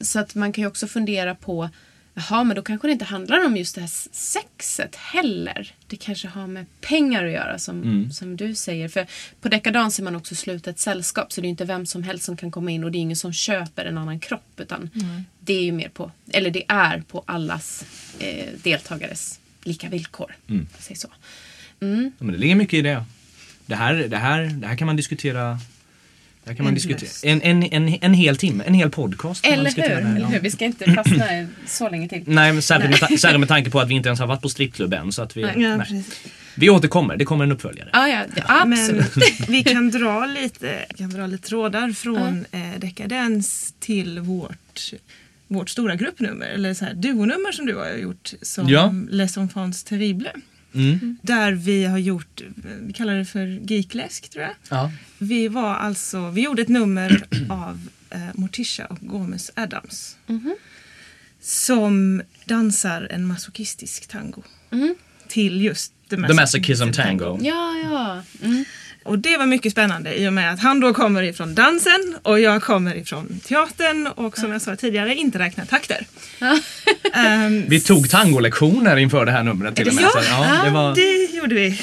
Så att man kan ju också fundera på Jaha, men då kanske det inte handlar om just det här sexet heller. Det kanske har med pengar att göra som, som du säger. För på dekadans är man också slutet sällskap så det är inte vem som helst som kan komma in och det är ingen som köper en annan kropp utan det är ju mer på, eller det är på allas eh, deltagares lika villkor. Mm. Säg så. Ja, men det ligger mycket i det. Det här, det här, det här kan man diskutera det här kan man diskutera. En, en, en, en hel timme, en hel podcast. Eller hur? Eller hur? Vi ska inte fastna så länge till. Nej, men särskilt med, ta- särskilt med tanke på att vi inte ens har varit på strippklubb än. Så att vi, nej. vi återkommer, det kommer en uppföljare. Ja, ja, ja absolut. Men vi kan dra lite, kan dra lite trådar från eh, dekadens till vårt, vårt stora gruppnummer, eller så här duonummer som du har gjort som Ja. Les Enfants Terribles. Mm. Där vi har gjort, vi kallar det för geekläsk tror jag. Ja. Vi var alltså, vi gjorde ett nummer av eh, Morticia och Gomez Adams. Som dansar en masochistisk tango. till just The, The Masochism Tango. Ja, ja. Mm. Och det var mycket spännande i och med att han då kommer ifrån dansen och jag kommer ifrån teatern och som jag sa tidigare inte räknar takter. Ehm, Vi tog tangolektioner inför det här numret till och med. Ja, ja, det var det gjorde vi.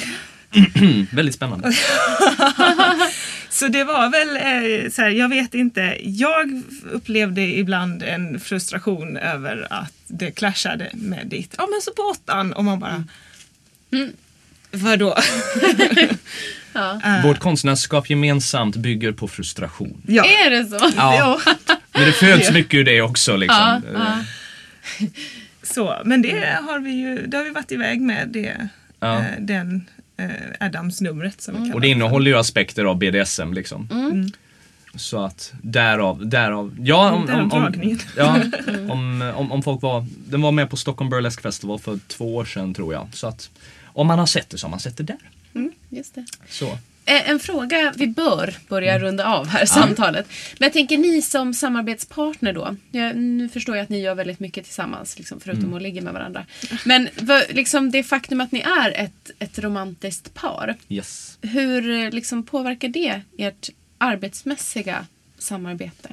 väldigt spännande. Så det var väl eh, så här, jag vet inte. Jag upplevde ibland en frustration över att det clashade med ditt, ja men så på åttan och man bara Vadå? Vårt konstnärskap gemensamt bygger på frustration. ja. Är det så? Ja. Men det föds mycket ur det också. Liksom. Ja, ja. Så, men det har vi ju det har vi varit iväg med det, Ja. eh, den eh, Adams-numret som vi kallar Och det innehåller ju aspekter av BDSM liksom. Så att därav, därav, ja om, Därav om, om, ja, om, om, om folk var, den var med på Stockholm Burlesque Festival för två år sedan tror jag. Så att om man har sett det så har man sett det där. Just det. Så. Eh, En fråga vi bör börja runda av här samtalet. Men jag tänker ni som samarbetspartner då. Jag, nu förstår jag att ni gör väldigt mycket tillsammans liksom, förutom att ligga med varandra. Men liksom, det faktum att ni är ett, ett romantiskt par. Yes. Hur eh, liksom, påverkar det ert arbetsmässiga samarbete?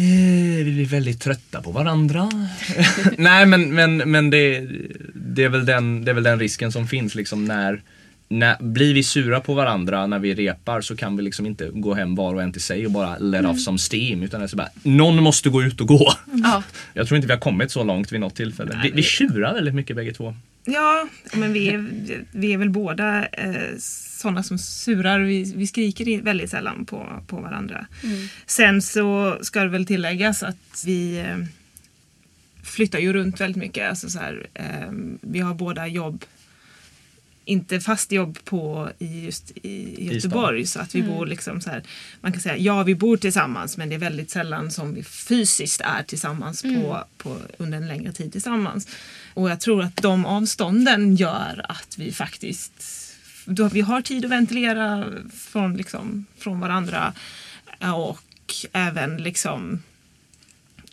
Eh, vi blir väldigt trötta på varandra. Nej men, men, men det, det, är väl den, det är väl den risken som finns liksom när, när Blir vi sura på varandra när vi repar så kan vi liksom inte gå hem var och en till sig och bara let off some steam. Utan det är så bara, någon måste gå ut och gå. Ja. Jag tror inte vi har kommit så långt vid något tillfälle. Vi, vi tjurar väldigt mycket bägge två. Ja, men vi är, vi är väl båda eh, sådana som surar. Vi, vi skriker väldigt sällan på, på varandra. Sen så ska det väl tilläggas att vi eh, flyttar ju runt väldigt mycket. Alltså så här, eh, vi har båda jobb inte fast jobb på i just i i Göteborg så att vi bor liksom så här. Man kan säga ja vi bor tillsammans men det är väldigt sällan som vi fysiskt är tillsammans på, på, under en längre tid tillsammans. Och jag tror att de avstånden gör att vi faktiskt då vi har tid att ventilera från, liksom, från varandra och även liksom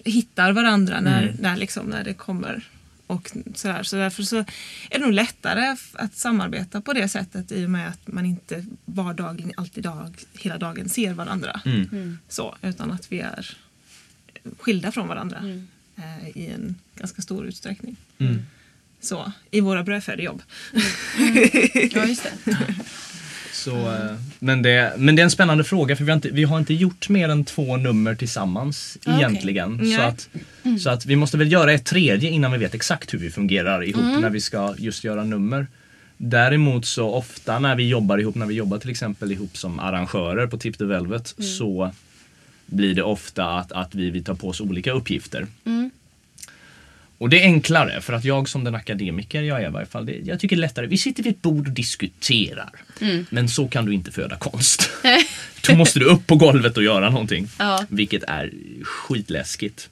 hittar varandra när, när, liksom, när det kommer. Och sådär. Så därför så är det nog lättare att samarbeta på det sättet i och med att man inte vardagligen, alltid dag, hela dagen ser varandra. Så, utan att vi är skilda från varandra eh, i en ganska stor utsträckning. Så, i våra brödfödejobb. ja, just det. Så, eh, men, det, men det är en spännande fråga för vi har inte, vi har inte gjort mer än två nummer tillsammans Ah, egentligen. Så, Nej. att, så att vi måste väl göra ett tredje innan vi vet exakt hur vi fungerar ihop när vi ska just göra nummer. Däremot så ofta när vi jobbar ihop, när vi jobbar till exempel ihop som arrangörer på Tip the Velvet så blir det ofta att, att vi, vi tar på oss olika uppgifter. Och det är enklare för att jag som den akademiker jag är i varje fall, det, jag tycker det är lättare. Vi sitter vid ett bord och diskuterar. Men så kan du inte föda konst. Då måste du upp på golvet och göra någonting. Ja. Vilket är skitläskigt.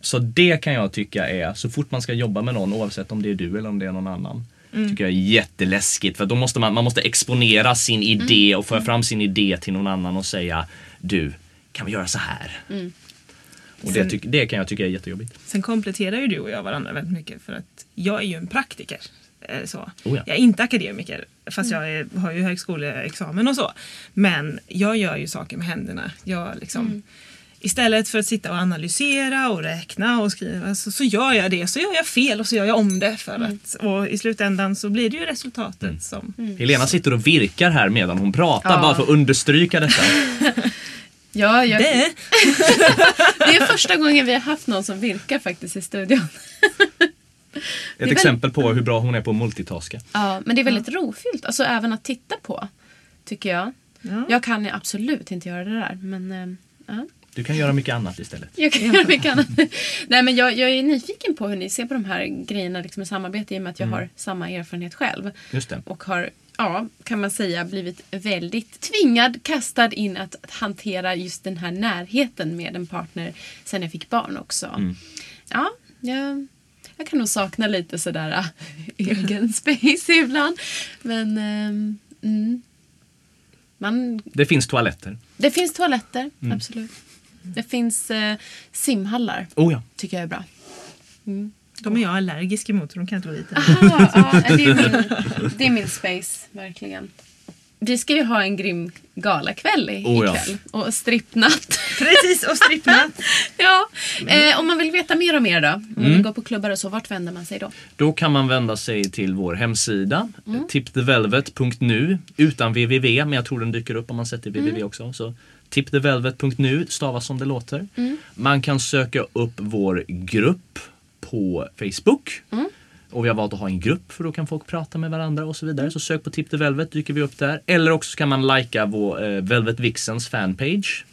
Så det kan jag tycka är, så fort man ska jobba med någon, oavsett om det är du eller om det är någon annan. Tycker jag är jätteläskigt för då måste man, man måste exponera sin idé och föra fram sin idé till någon annan och säga Du, kan vi göra så här? Och det, tyck, det kan jag tycka är jättejobbigt. Sen kompletterar ju du och jag varandra väldigt mycket för att jag är ju en praktiker. eh, Så. Oh ja. Jag är inte akademiker fast jag är, har ju högskoleexamen och så. Men jag gör ju saker med händerna. Jag liksom, Istället för att sitta och analysera och räkna och skriva så, så gör jag det. Så gör jag fel och så gör jag om det. För att, och i slutändan så blir det ju resultatet som... Helena sitter och virkar här medan hon pratar Ja. bara för att understryka detta. Ja, jag, Det, det är första gången vi har haft någon som virkar faktiskt i studion. Ett väl- exempel på hur bra hon är på att multitaska. Ja, men det är väldigt rofyllt, alltså även att titta på. Tycker jag. Ja. Jag kan ju absolut inte göra det där, men eh, ja. Du kan göra mycket annat istället. Jag kan göra mycket annat. Nej, men jag, jag är nyfiken på hur ni ser på de här grejerna liksom, med samarbete i och med att jag har samma erfarenhet själv. Just det. Och har, ja, kan man säga, blivit väldigt tvingad, kastad in att, hantera just den här närheten med en partner sen jag fick barn också. Ja, jag, jag kan nog sakna lite sådär äh, egen space ibland. Men mm, man, Det finns toaletter. det finns toaletter, absolut. Det finns eh, simhallar, Oh ja. tycker jag är bra. De är jag allergisk emot så de kan inte vara dit. Aha, ja, det, är min, det är min space, verkligen. Vi ska ju ha en grym galakväll i- Oh ja. ikväll. Och strippnatt. Precis, och strippnatt. ja. Eh, om man vill veta mer och mer då? Om man Mm. vill gå på klubbar och så, vart vänder man sig då? Då kan man vända sig till vår hemsida, Mm. tipthevelvet.nu, utan www, men jag tror den dyker upp om man sätter www Mm. också. Så tipthevelvet.nu stavas som det låter. Mm. Man kan söka upp vår grupp på Facebook. Mm. Och vi har valt att ha en grupp för då kan folk prata med varandra och så vidare. Så sök på Tip the Velvet dyker vi upp där. Eller också kan man likea vår eh, Velvet Vixens fanpage.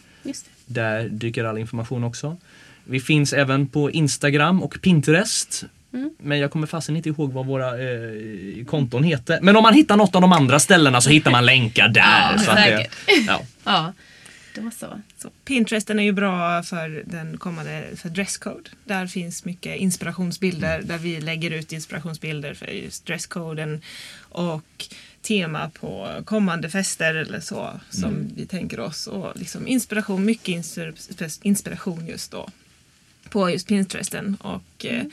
Där dyker all information också. Vi finns även på Instagram och Pinterest. Mm. Men jag kommer fasen inte ihåg vad våra eh, konton heter. Men om man hittar något av de andra ställena så hittar man länkar där. Ja, så att ja. Ja, då så. Så Pinteresten är ju bra för den kommande för dresscode. Där finns mycket inspirationsbilder där vi lägger ut inspirationsbilder för just dresskoden och tema på kommande fester eller så som vi tänker oss. Och liksom inspiration, mycket inspir- inspiration just då på just Pinteresten. Och eh,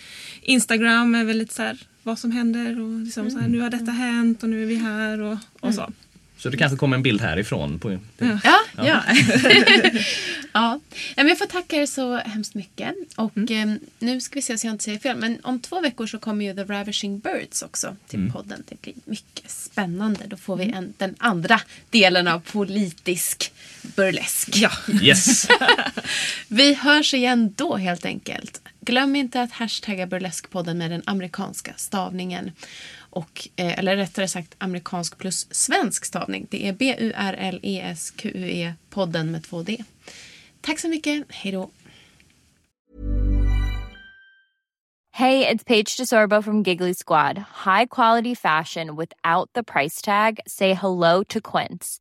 Instagram är väl lite så här vad som händer och liksom så här, nu har detta hänt och nu är vi här och, och så. Så det kanske kommer en bild härifrån. På, Ja, ja. ja. Men jag får tacka er så hemskt mycket. Och Mm. eh, nu ska vi se så jag inte säger fel. Men om två veckor så kommer ju The Ravishing Birds också till Mm. podden. Det blir mycket spännande. Då får vi en, den andra delen av politisk burlesk. Ja. Yes! Vi hörs igen då helt enkelt. Glöm inte att hashtagga burleskpodden med den amerikanska stavningen. Och, eh, eller rättare sagt amerikansk plus svensk stavning. Det är B-U-R-L-E-S-Q-U-E podden med två D. Tack så mycket. Hej då. Hey, it's Paige DeSorbo from Giggly Squad. High quality fashion without the price tag. Say hello to Quince.